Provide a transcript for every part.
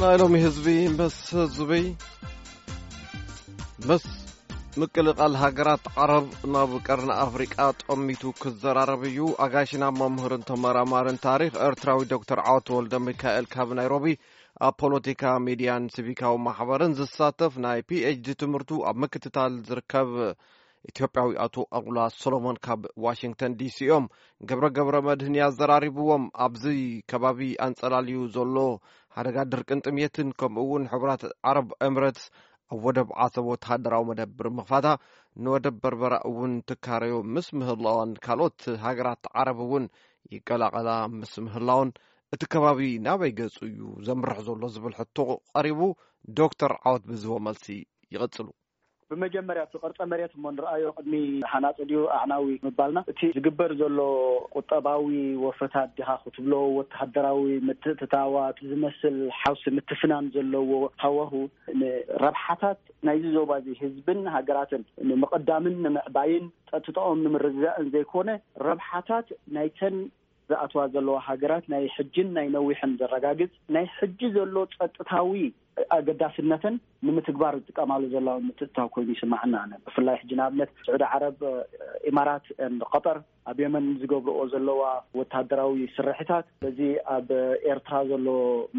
ናይ ሎሚ ህዝቢ ምስ ህዝቢ ምስ ምቅልቓል ሃገራት ዓረብ ናብ ቀርኒ ኣፍሪቃ ጠሚቱ ክዘራረብ እዩ ኣጋይሽና መምህርን ተመራማርን ታሪክ ኤርትራዊ ዶክተር ዓወት ወልደ ሚካኤል ካብ ናይሮቢ ኣብ ፖለቲካ ሚድያን ሲቪካዊ ማሕበርን ዝሳተፍ ናይ ፒኤችዲ ትምህርቱ ኣብ ምክትታል ዝርከብ ኢትዮጵያዊ ኣቶ ኣሉላ ሶሎሞን ካብ ዋሽንግተን ዲሲ እዮም ገብረ ገብረ መድህን ኣዘራሪብዎም ኣብዚ ከባቢ ኣንጸላልዩ ዘሎ ሓደጋ ድርቅን ጥምየትን ከምኡ እውን ሕቡራት ዓረብ ኤምረትስ ኣብ ወደብ ዓሰብ ወተሃደራዊ መደብር ምኽፋታ ንወደብ በርበራ እውን ትካረዮ ምስ ምህላዋን ካልኦት ሃገራት ዓረብ እውን ይቀላቐላ ምስ ምህላውን እቲ ከባቢ ናበይ ገጹ እዩ ዘምርሕ ዘሎ ዝብል ሕቶ ቀሪቡ ዶክተር ዓወት ብዝቦ መልሲ ይቕጽሉ ብመጀመርያ እቲ ቅርፀ መሬት እሞ ንርኣዮ ቅድሚ ሃናፂ ድዩ ኣዕናዊ ምባልና እቲ ዝግበር ዘሎ ቁጠባዊ ወፈታት ዲኻ ክትብሎ ወተሃደራዊ ምትእትታዋት ዝመስል ሓውሲ ምትፍናን ዘለዎ ሃዋሁ ንረብሓታት ናይዚ ዞባ እዚ ህዝብን ሃገራትን ንምቕዳምን ንምዕባይን ፀጥትኦም ንምርግጋእን ዘይኮነ ረብሓታት ናይተን ዝኣትዋ ዘለዋ ሃገራት ናይ ሕጂን ናይ ነዊሕን ዘረጋግጽ ናይ ሕጂ ዘሎ ጸጥታዊ ኣገዳስነተን ንምትግባር ዝጥቀማሉ ዘለዋ ምትእትታው ኮይኑ ይስማዕኒ ኣነ ብፍላይ ሕጂ ንኣብነት ስዑዲ ዓረብ ኢማራት ቀጠር ኣብ የመን ዝገብርኦ ዘለዋ ወታደራዊ ስርሒታት በዚ ኣብ ኤርትራ ዘሎ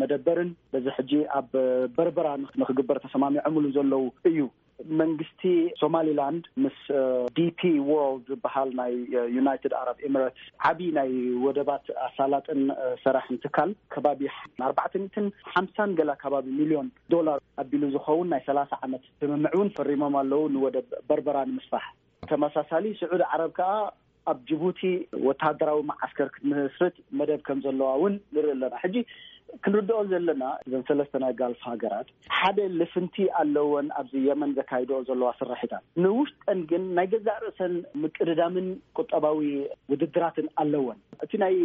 መደበርን በዚ ሕጂ ኣብ በርበራ ንክግበር ተሰማሚዖምሉ ዘለው እዩ መንግስቲ ሶማሊላንድ ምስ ዲፒ ዎርልድ ዝበሃል ናይ ዩናይትድ ኣረብ ኤምረትስ ዓብዪ ናይ ወደባት ኣሳላጥን ሰራሕን ትካል ከባቢ ኣርባዕተ ሚትን ሓምሳን ገላ ከባቢ ሚልዮን ዶላር ኣቢሉ ዝኸውን ናይ ሰላሳ ዓመት ስምምዕ እውን ፈሪሞም ኣለው ንወደብ በርበራ ንምስፋሕ ተመሳሳሊ ስዑድ ዓረብ ከዓ ኣብ ጅቡቲ ወተሃደራዊ መዓስከር ክትምስርት መደብ ከም ዘለዋ እውን ንርኢ ኣለና ሕጂ ክንርድኦ ዘለና እዘን ሰለስተ ናይ ጋልፍ ሃገራት ሓደ ልፍንቲ ኣለወን ኣብዚ የመን ዘካይድኦ ዘለዋ ስራሒታት ንውሽጠን ግን ናይ ገዛእ ርእሰን ምቅድዳምን ቁጠባዊ ውድድራትን ኣለወን እቲ ናይ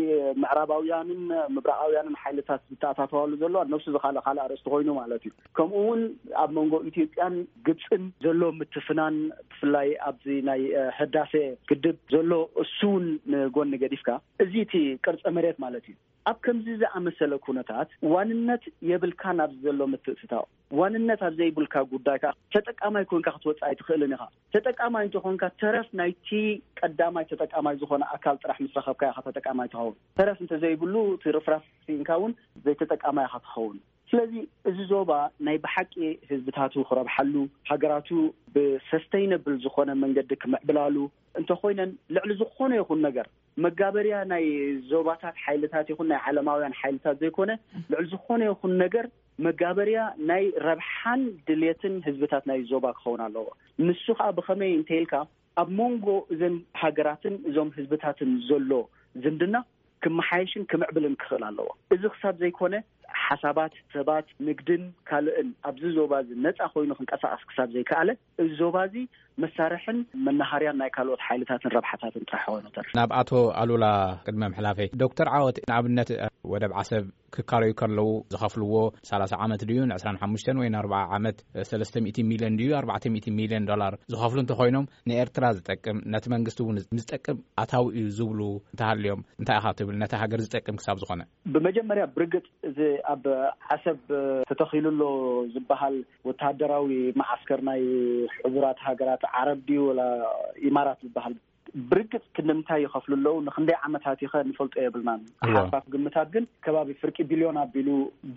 ምዕራባውያንን ምብራቃውያንን ሓይልታት ዝተኣታተዋሉ ዘለዋ ነብሱ ዝካልእ ካልእ ኣርእስቲ ኮይኑ ማለት እዩ ከምኡ እውን ኣብ መንጎ ኢትዮጵያን ግብፅን ዘሎ ምትፍናን ብፍላይ ኣብዚ ናይ ህዳሴ ግድብ ዘሎ እሱ እውን ንጎኒ ገዲፍካ እዚ እቲ ቅርፀ መሬት ማለት እዩ። ኣብ ከምዚ ዝኣመሰለ ኩነታት ዋንነት የብልካን ኣብዚ ዘሎ ምትእትታው ዋንነት ኣብ ዘይብልካ ጉዳይ ከዓ ተጠቃማይ ኮንካ ክትወፅእ ኣይትኽእልን ኢኻ። ተጠቃማይ እንተኾንካ ተረፍ ናይቲ ቀዳማይ ተጠቃማይ ዝኾነ ኣካል ጥራሕ ምስ ረኸብካ ኢኻ ተጠቃማይ ትኸውን። ተረፍ እንተዘይብሉ እቲ ርፍራፍ ስኢንካ እውን ዘይተጠቃማይ ኢኻ ትኸውን። ስለዚ እዚ ዞባ ናይ ብሓቂ ህዝብታቱ ክረብሓሉ ሃገራቱ ብሰስተይነብል ዝኾነ መንገዲ ክምዕብላሉ እንተኮይነን ልዕሊ ዝኾነ ይኹን ነገር መጋበርያ ናይ ዞባታት ሓይልታት ይኹን ናይ ዓለማውያን ሓይልታት ዘይኮነ ልዕሊ ዝኾነ ይኹን ነገር መጋበርያ ናይ ረብሓን ድሌትን ህዝብታት ናይ ዞባ ክኸውን ኣለዎ ንሱ ከዓ ብኸመይ እንተይልካ ኣብ ሞንጎ እዘን ሃገራትን እዞም ህዝብታትን ዘሎ ዝምድና ክመሓየሽን ክምዕብልን ክኽእል ኣለዎ። እዚ ክሳብ ዘይኮነ ሓሳባት ሰባት ንግድን ካልእን ኣብዚ ዞባ እዚ ነፃ ኮይኑ ክንቀሳቀስ ክሳብ ዘይከኣለ እዚ ዞባ እዚ መሳርሕን መናሃርያን ናይ ካልኦት ሓይልታትን ረብሓታትን ጥራሕ ኮይኑ ተርፍ ናብ ኣቶ ኣሉላ ቅድሚ ምሕላፈይ ዶክተር ዓወት ንኣብነት ወደብ ዓሰብ ክካረዩ ከለዉ ዝኸፍልዎ ሰላሳ ዓመት ድዩ ን ዕስራን ሓሙሽተን ወይ ን ኣርብዓ ዓመት ሰለስተ ሚእቲ ሚልዮን ድዩ ኣርባዕተ ሚእቲ ሚልዮን ዶላር ዝኸፍሉ እንተኾይኖም ንኤርትራ ዝጠቅም ነቲ መንግስቲ እውን ዝጠቅም ኣታዊ እዩ ዝብሉ እንተሃልዮም እንታይ ኢኻ ትብል ነታ ሃገር ዝጠቅም ክሳብ ዝኾነ? ብመጀመርያ ብርግጽ እዚ ኣብ ዓሰብ ተተኺሉ ኣሎ ዝበሃል ወተሃደራዊ መዓስከር ናይ ሕቡራት ሃገራት ዓረብ ድዩ ወላ ኢማራት ዝበሃል ብርግፅ ክንደምንታይ ይኸፍሉ ኣለው ንክንደይ ዓመታት ይኸ ንፈልጦ የብልናን ሓርፋፍ ግምታት ግን ከባቢ ፍርቂ ቢልዮን ኣቢሉ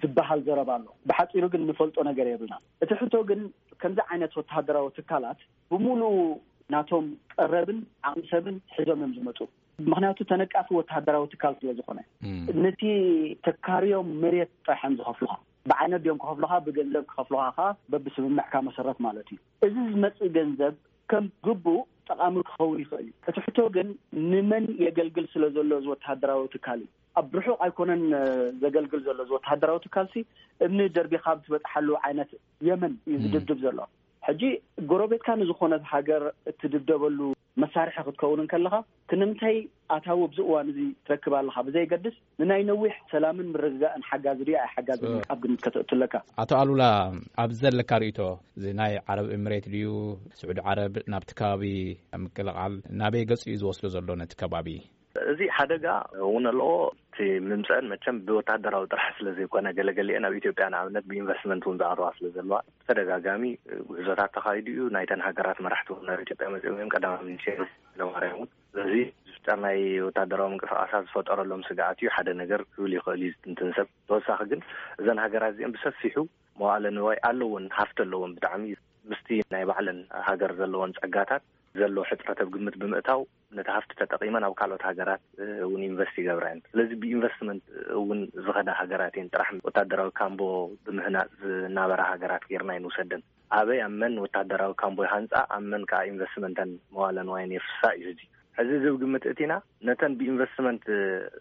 ዝበሃል ዘረባ ኣሎ ብሓፂሩ ግን ንፈልጦ ነገር የብልናን እቲ ሕቶ ግን ከምዚ ዓይነት ወተሃደራዊ ትካላት ብምሉኡ ናቶም ቀረብን ዓቕሚ ሰብን ሒዞም እዮም ዝመፁ ምክንያቱ ተነቃፊ ወተሃደራዊ ትካል ስለ ዝኮነ ነቲ ተካርዮም መሬት ጥራሕዮም ዝኸፍልካ ብዓይነት ድዮም ክኸፍልካ ብገንዘብ ክኸፍልካ ከ በብስምምዕካ መሰረት ማለት እዩ እዚ ዝመፅእ ገንዘብ ከም ግቡእ ጠቓሚ ክኸውን ይኽእል እዩ። እቲ ሕቶ ግን ንመን የገልግል ስለ ዘሎ እዚ ወተሃደራዊ ትካል እዩ። ኣብ ርሑቕ ኣይኮነን ዘገልግል ዘሎ እዚ ወተሃደራዊ ትካል ሲ እብኒ ደርቢኻ ብ ትበፅሓሉ ዓይነት የመን እዩ ዝድብድብ ዘሎ። ሕጂ ጎረቤትካ ንዝኾነት ሃገር እትድብደበሉ መሳርሒ ክትከውን ከለኻ ክንምታይ ኣታዊ ኣብዚ እዋን እዚ ትረክብ ኣለካ ብዘየገድስ ንናይ ነዊሕ ሰላምን ምርግጋእን ሓጋዚ ድዩ ኣይሓጋዝ ኣብ ግምት ከተእቱ ኣለካ ኣቶ ኣሉላ ኣብዚ ዘለካ ርእቶ እዚ ናይ ዓረብ እምሬት ድዩ ስዑዲ ዓረብ ናብቲ ከባቢ ምቅልቓል ናበይ ገጹ እዩ ዝወስዶ ዘሎ ነቲ ከባቢ እዚ ሓደጋ እውን ኣለዎ እቲ ምምፀን መቸም ብወተሃደራዊ ጥራሕ ስለ ዘይኮነ ገለገሊኤን ኣብ ኢትዮጵያ ንኣብነት ብኢንቨስትመንት እውን ዝኣተዋ ስለ ዘለዋ ተደጋጋሚ ጉዕዞታት ተካይዱ እዩ ናይተን ሃገራት መራሕቲ እውን ናብ ኢትዮጵያ መፅኦም እዮም ቀዳማ ሚኒስቴር ሃይለማርያም እውን በዚ ዝፍጠር ናይ ወታደራዊ ምንቅስቓሳት ዝፈጠረሎም ስግኣት እዩ ሓደ ነገር ክብል ይኽእል እዩ ዝትንትን ሰብ። ተወሳኺ ግን እዘን ሃገራት እዚአን ብሰፊሑ መዋእለ ንዋይ ኣለወን፣ ሃፍቲ ኣለወን ብጣዕሚ ምስቲ ናይ ባዕለን ሃገር ዘለወን ጸጋታት ዘሎ ሕጽረት ኣብ ግምት ብምእታው ነቲ ሃፍቲ ተጠቒመን ኣብ ካልኦት ሃገራት እውን ኢንቨስት ይገብራ እየን። ስለዚ ብኢንቨስትመንት እውን ዝኸዳ ሃገራት እየን ጥራሕ ወታደራዊ ካምቦ ብምህናጽ ዝናበራ ሃገራት ጌርና ኣይንውሰደን። ኣበይ ኣብ መን ወተሃደራዊ ካምቦ ይሃንጻ ኣብ መን ከኣ ኢንቨስትመንተን መዋእለ ንዋየን የፍስሳ እዩ ሕጂ። ሕዚ እዚ ብ ግምት እእቲና ነተን ብኢንቨስትመንት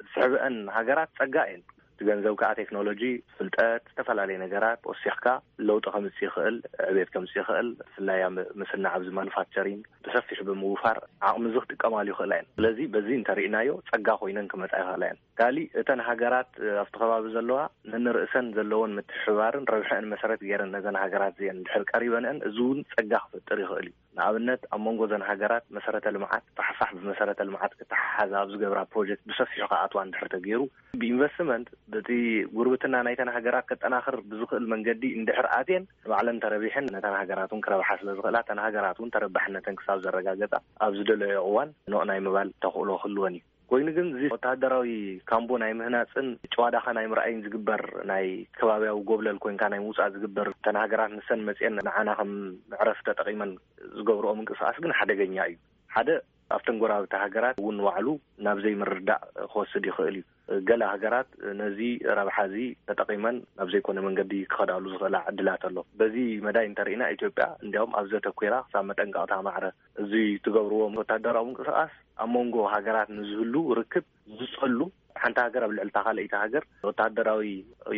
ዝስሕብእን ሃገራት ጸጋ እየን። እቲ ገንዘብ ከኣ ቴክኖሎጂ፣ ፍልጠት፣ ዝተፈላለየ ነገራት ወሲኽካ ለውጢ ከምጽእ ይኽእል፣ ዕብየት ከምጽእ ይኽእል፣ ብፍላይ ኣብ ምስናዕ ኣብዚ ማኑፋክቸሪንግ ብሰፊሑ ብምውፋር ዓቕሚ እዚ ክጥቀማሉ ይኽእላ እየን። ስለዚ በዚ እንተርኢናዮ ጸጋ ኮይነን ክመጻ ይኽእላ እየን። ካሊእ እተን ሃገራት ኣብቲ ከባቢ ዘለዋ ነንርእሰን ዘለወን ምትሕብባርን ረብሐእን መሰረት ገይረን ነዘን ሃገራት እዚኤን እንድሕር ቀሪበንእን እዚ እውን ፀጋ ክፈጥር ይኽእል እዩ። ንኣብነት ኣብ መንጎ እዘን ሃገራት መሰረተ ልምዓት ፋሕፋሕ ብመሰረተ ልምዓት ክተሓሓዛ ኣብ ዝገብራ ፕሮጀክት ብሰፊሑ ክኣትዋ እንድሕር ተገይሩ ብኢንቨስትመንት በቲ ጉርብትና ናይተን ሃገራት ከጠናኽር ብዝኽእል መንገዲ እንድሕር ኣትየን ንባዕለን ተረቢሐን ነተን ሃገራት እውን ክረብሓ ስለ ዝኽእላ እተን ሃገራት እውን ተረባሕነተን ክሳብ ዘረጋገፃ ኣብ ዝደለይኦ እዋን ኖእ ናይ ምባል ተኽእሎ ክህልወን እዩ። ኮይኑ ግን እዚ ወተሃደራዊ ካምቦ ናይ ምህናጽን ጭዋዳኻ ናይ ምርኣይን ዝግበር ናይ ከባብያዊ ጎብለል ኮንካ ናይ ምውጻእ ዝግበር እተን ሃገራት ንሰን መጽኤን ንዓና ከም መዕረፊ ተጠቒመን ዝገብርኦ ምንቅስቓስ ግን ሓደገኛ እዩ ሓደ ኣብተን ጎራብቲ ሃገራት እውን ንባዕሉ ናብ ዘይምርዳእ ክወስድ ይኽእል እዩ ገለ ሃገራት ነዚ ረብሓ እዚ ተጠቒመን ናብ ዘይኮነ መንገዲ ክኸዳሉ ዝኽእላ ዕድላት ኣሎ በዚ መዳይ እንተርኢና ኢትዮጵያ እንዲያውም ኣብ ዘተኲራ ክሳብ መጠንቀቕታ ማዕረ እዚ ትገብርዎ ወታደራዊ ምንቅስቃስ ኣብ መንጎ ሃገራት ንዝህሉ ርክብ ዝጸሉ ሓንቲ ሃገር ኣብ ልዕልታ ካልኣይቲ ሃገር ወተሃደራዊ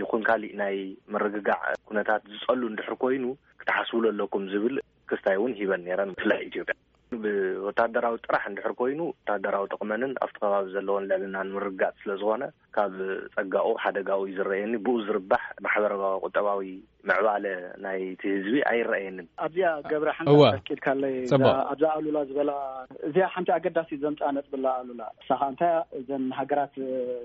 ይኹን ካሊእ ናይ ምርግጋዕ ኩነታት ዝጸሉ እንድሕር ኮይኑ ክትሓስብሉ ኣለኩም ዝብል ክስታይ እውን ሂበን ነይረን ብፍላይ ኢትዮጵያ ብወተሃደራዊ ጥራሕ እንድሕር ኮይኑ ወተሃደራዊ ጥቕመንን ኣብቲ ከባቢ ዘለዎን ልዕልናን ምርግጋጽ ስለ ዝኾነ ካብ ጸጋኡ ሓደጋኡ እዩ ዝረኣየኒ ብኡ ዝርባሕ ማሕበረባዊ ቁጠባዊ ምዕባለ ናይቲ ህዝቢ ኣይረኣየንን ኣብዚኣ ገብረ ሓንቲ ኣኪልካለይ ኣብዛ ኣሉላ ዝበላ እዚኣ ሓንቲ ኣገዳሲ ዘምፃኣ ነጥብላ ኣሉላ እሳኻ እንታይ እዘን ሃገራት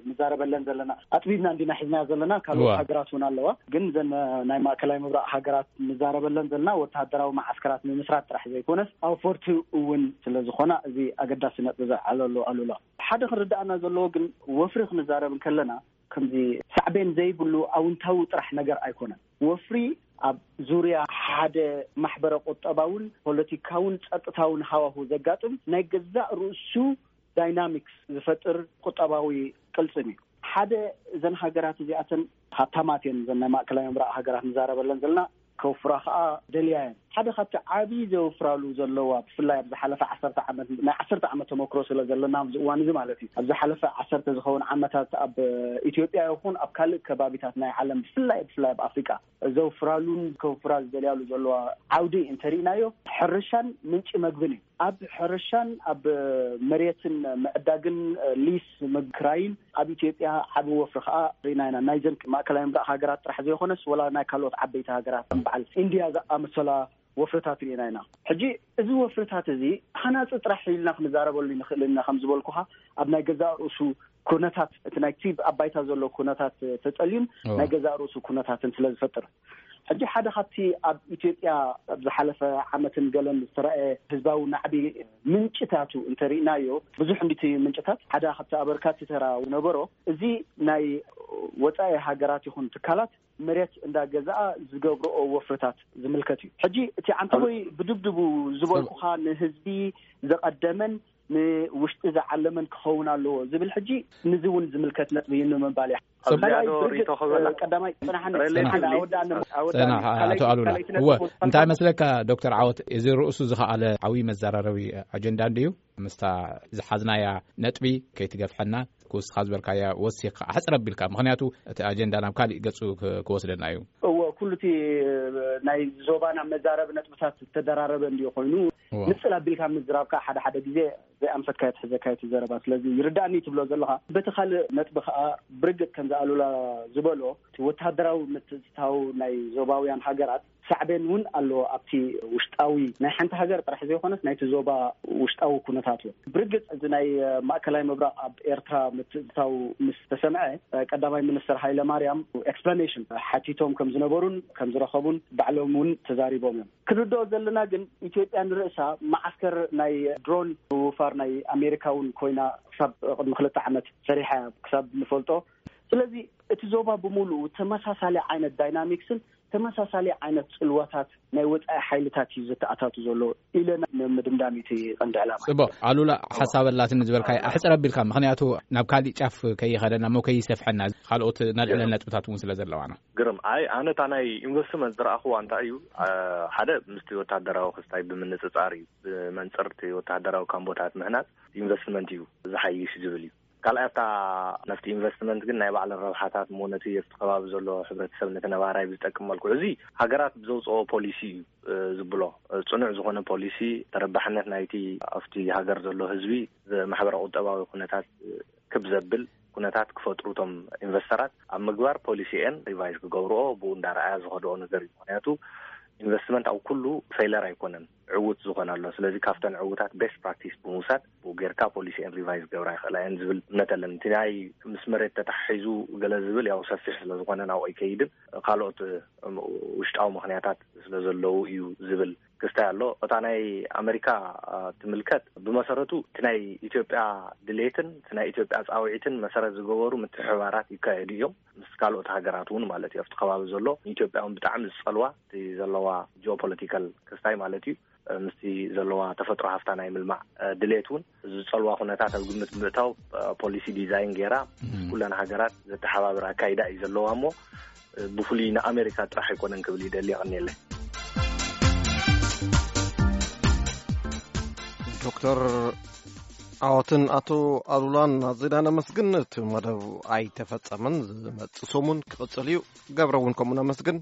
ንዛረበለን ዘለና ኣጥቢብና እንዲና ሒዝናዮ ዘለና ካልኦት ሃገራት እውን ኣለዋ ግን እዘን ናይ ማእከላይ ምብራቅ ሃገራት ንዛረበለን ዘለና ወተሃደራዊ መዓስከራት ንምስራት ጥራሕ ዘይኮነስ ኣውፈርቲ እውን ስለዝኾና እዚ ኣገዳሲ ነጥቢ ዘዓለሉ ኣሉላ ሓደ ክርድኣና ዘለዎ ግን ወፍሪ ክንዛረብ እንከለና ከምዚ ሳዕቤን ዘይብሉ ኣውንታዊ ጥራሕ ነገር ኣይኮነን። ወፍሪ ኣብ ዙርያ ሓደ ማሕበረ ቁጠባውን ፖለቲካውን ጸጥታውን ሃዋሁ ዘጋጥም ናይ ገዛእ ርእሱ ዳይናሚክስ ዝፈጥር ቁጠባዊ ቅልጽም እዩ። ሓደ እዘን ሃገራት እዚኣተን ሃብታማት እየን እዘን ናይ ማእከላይ ምብራቕ ሃገራት ንዛረበለን ዘለና ከውፍራ ከኣ ደልያ እየን ሓደ ካብቲ ዓብዪ ዘውፍራሉ ዘለዋ ብፍላይ ኣብ ዝሓለፈ ዓሰርተ ዓመት ናይ ዓሰርተ ዓመት ተመክሮ ስለ ዘለና ኣብዚ እዋን እዚ ማለት እዩ ኣብ ዝሓለፈ ዓሰርተ ዝኸውን ዓመታት ኣብ ኢትዮጵያ ይኹን ኣብ ካልእ ከባቢታት ናይ ዓለም ብፍላይ ብፍላይ ኣብ ኣፍሪቃ ዘውፍራሉን ከውፍራ ዝደልያሉ ዘለዋ ዓውዲ እንተርኢናዮ ሕርሻን ምንጪ መግብን እዩ ኣብ ሕርሻን ኣብ መሬትን ምዕዳግን ሊስ ምክራይን ኣብ ኢትዮጵያ ዓብ ወፍሪ ከዓ ሪና ኢና ናይዘን ማእከላይ ምብራቅ ሃገራት ጥራሕ ዘይኮነስ ወላ ናይ ካልኦት ዓበይቲ ሃገራት ከም በዓል ኢንድያ ዝኣመሰላ ወፍርታት ርኢና ኢና ሕጂ እዚ ወፍርታት እዚ ሃናፂ ጥራሕ ኢልና ክንዛረበሉ ንኽእል ኢና ከም ዝበልኩካ ኣብ ናይ ገዛእ ርእሱ ኩነታት እቲ ናይቲ ኣባይታ ዘሎ ኩነታት ተፀልዩን ናይ ገዛእ ርእሱ ኩነታትን ስለ ዝፈጥር ሕጂ ሓደ ካብቲ ኣብ ኢትዮጵያ ኣብ ዝሓለፈ ዓመትን ገለን ዝተረኣየ ህዝባዊ ናዕቢ ምንጭታቱ እንተሪእናዮ ብዙሕ እንዲቲ ምንጭታት ሓደ ካብቲ ኣበርካቲ ተራ ዝነበሮ እዚ ናይ ወፃኢ ሃገራት ይኹን ትካላት መሬት እንዳገዛኣ ዝገብረኦ ወፍርታት ዝምልከት እዩ ሕጂ እቲ ዓንተቦይ ብድብድቡ ዝበልኩካ ንህዝቢ ዘቐደመን ንውሽጢ ዝዓለመን ክኸውን ኣለዎ ዝብል ሕጂ ንዚ እውን ዝምልከት ነጥቢ እዩ ንምባል እያ እወ እንታይ መስለካ ዶክተር ዓወት እዚ ርእሱ ዝኸኣለ ዓብይ መዘራረቢ ኣጀንዳ እንድዩ ምስታ ዝሓዝናያ ነጥቢ ከይትገፍሐና ክውስኻ ዝበልካያ ወሲካ ኣሕፅረ ኣቢልካ ምክንያቱ እቲ ኣጀንዳ ናብ ካሊእ ገፁ ክወስደና እዩ እወ ኩሉ እቲ ናይ ዞባና መዛረቢ ነጥብታት ዝተደራረበ እንድዩ ኮይኑ ንፅል ኣቢልካ ምዝራብካ ሓደ ሓደ ግዜ ዘይኣምሰካዮ ትሕዘካዮ እቲ ዘረባ ስለዚ ይርዳእኒ ትብሎ ዘለካ በቲ ካልእ ነጥቢ ከዓ ብርግፅ ከምዚ ኣሉላ ዝበሎ እቲ ወተሃደራዊ ምትእትታው ናይ ዞባውያን ሃገራት ሳዕቤን እውን ኣለዎ ኣብቲ ውሽጣዊ ናይ ሓንቲ ሃገር ጥራሕ ዘይኮነስ ናይቲ ዞባ ውሽጣዊ ኩነታት እውን ብርግፅ እዚ ናይ ማእከላይ ምብራቅ ኣብ ኤርትራ ምትእትታው ምስ ተሰምዐ ቀዳማይ ሚኒስትር ሃይለ ማርያም ኤክስፕላኔሽን ሓቲቶም ከም ዝነበሩን ከም ዝረከቡን ባዕሎም እውን ተዛሪቦም እዮም ክንርድኦ ዘለና ግን ኢትዮጵያ ንርእሳ ማዓስከር ናይ ድሮን ምውፋር ናይ ኣሜሪካ እውን ኮይና ክሳብ ቅድሚ ክልተ ዓመት ሰሪሓ እያ ክሳብ ንፈልጦ ስለዚ እቲ ዞባ ብምሉኡ ተመሳሳሊ ዓይነት ዳይናሚክስን ተመሳሳሊ ዓይነት ፅልዋታት ናይ ወፃኢ ሓይልታት እዩ ዘተኣታቱ ዘሎ ኢለ ንምድምዳም እቲ ቀንዲ ዕላማ ፅቡቅ ኣሉላ ሓሳብ ኣላትኒ ዝበልካ ኣሕፅር ኣቢልካ ምክንያቱ ናብ ካሊእ ጫፍ ከይኸደና ሞ ከይሰፍሐና ካልኦት ነልዕለ ነጥብታት እውን ስለ ዘለዋና ግርም ኣይ ኣነ እታ ናይ ኢንቨስትመንት ዝረኣኹዋ እንታይ እዩ ሓደ ምስቲ ወታደራዊ ክስታይ ብምንፅፃር እዩ ብመንፅርቲ ወታደራዊ ካምቦታት ምህናፅ ኢንቨስትመንት እዩ ዝሓይሽ ዝብል እዩ ካልኣይ ኣብታ ነፍቲ ኢንቨስትመንት ግን ናይ ባዕለን ረብሓታት እሞ ነቲ ኣብቲ ከባቢ ዘሎ ሕብረተሰብ ነቲ ነባራይ ብዝጠቅም መልክዑ እዚ ሃገራት ብዘውፅኦ ፖሊሲ እዩ ዝብሎ ፅኑዕ ዝኾነ ፖሊሲ ተረባሕነት ናይቲ ኣብቲ ሃገር ዘሎ ህዝቢ ማሕበረ ቁጠባዊ ኩነታት ክብ ዘብል ኩነታት ክፈጥሩ እቶም ኢንቨስተራት ኣብ ምግባር ፖሊሲኤን ሪቫይዝ ክገብርኦ ብኡ እንዳረኣያ ዝኸድኦ ነገር እዩ ምክንያቱ ኢንቨስትመንት ኣብ ኩሉ ፌለር ኣይኮነን ዕውት ዝኾነ ኣሎ ስለዚ ካብተን ዕውታት ቤስት ፕራክቲስ ብምውሳድ ብኡ ጌርካ ፖሊሲኤን ሪቫይዝ ገብራ ይኽእላ እየን ዝብል እምነት ኣለኒ እቲ ናይ ምስ መሬት ተተሓሒዙ ገለ ዝብል ያው ሰፊሕ ስለ ዝኾነ ናብኦ ኣይከይድን ካልኦት ውሽጣዊ ምክንያታት ስለ ዘለዉ እዩ ዝብል ክስታይ ኣሎ እታ ናይ ኣመሪካ ትምልከት ብመሰረቱ እቲ ናይ ኢትዮጵያ ድሌትን እቲ ናይ ኢትዮጵያ ፃውዒትን መሰረት ዝገበሩ ምትሕባራት ይካየዱ እዮም ምስ ካልኦት ሃገራት እውን ማለት እዩ ኣብቲ ከባቢ ዘሎ ንኢትዮጵያ ውን ብጣዕሚ ዝፀልዋ እቲ ዘለዋ ጂኦፖለቲካል ክስታይ ማለት እዩ ምስቲ ዘለዋ ተፈጥሮ ሃፍታ ናይ ምልማዕ ድሌት እውን ዝፀልዋ ኩነታት ኣብ ግምት ብምእታው ፖሊሲ ዲዛይን ገይራ ምስ ኩለን ሃገራት ዘተሓባብር ኣካይዳ እዩ ዘለዋ እሞ ብፍሉይ ንኣሜሪካ ጥራሕ ኣይኮነን ክብል ይደሊ ይቐኒለ ዶክተር ዓወትን ኣቶ ኣሉላን ኣዚና ነመስግን እቲ መደብ ኣይተፈፀመን ዝመፅእ ሰሙን ክቕፅል እዩ ገብረ እውን ከምኡ ነመስግን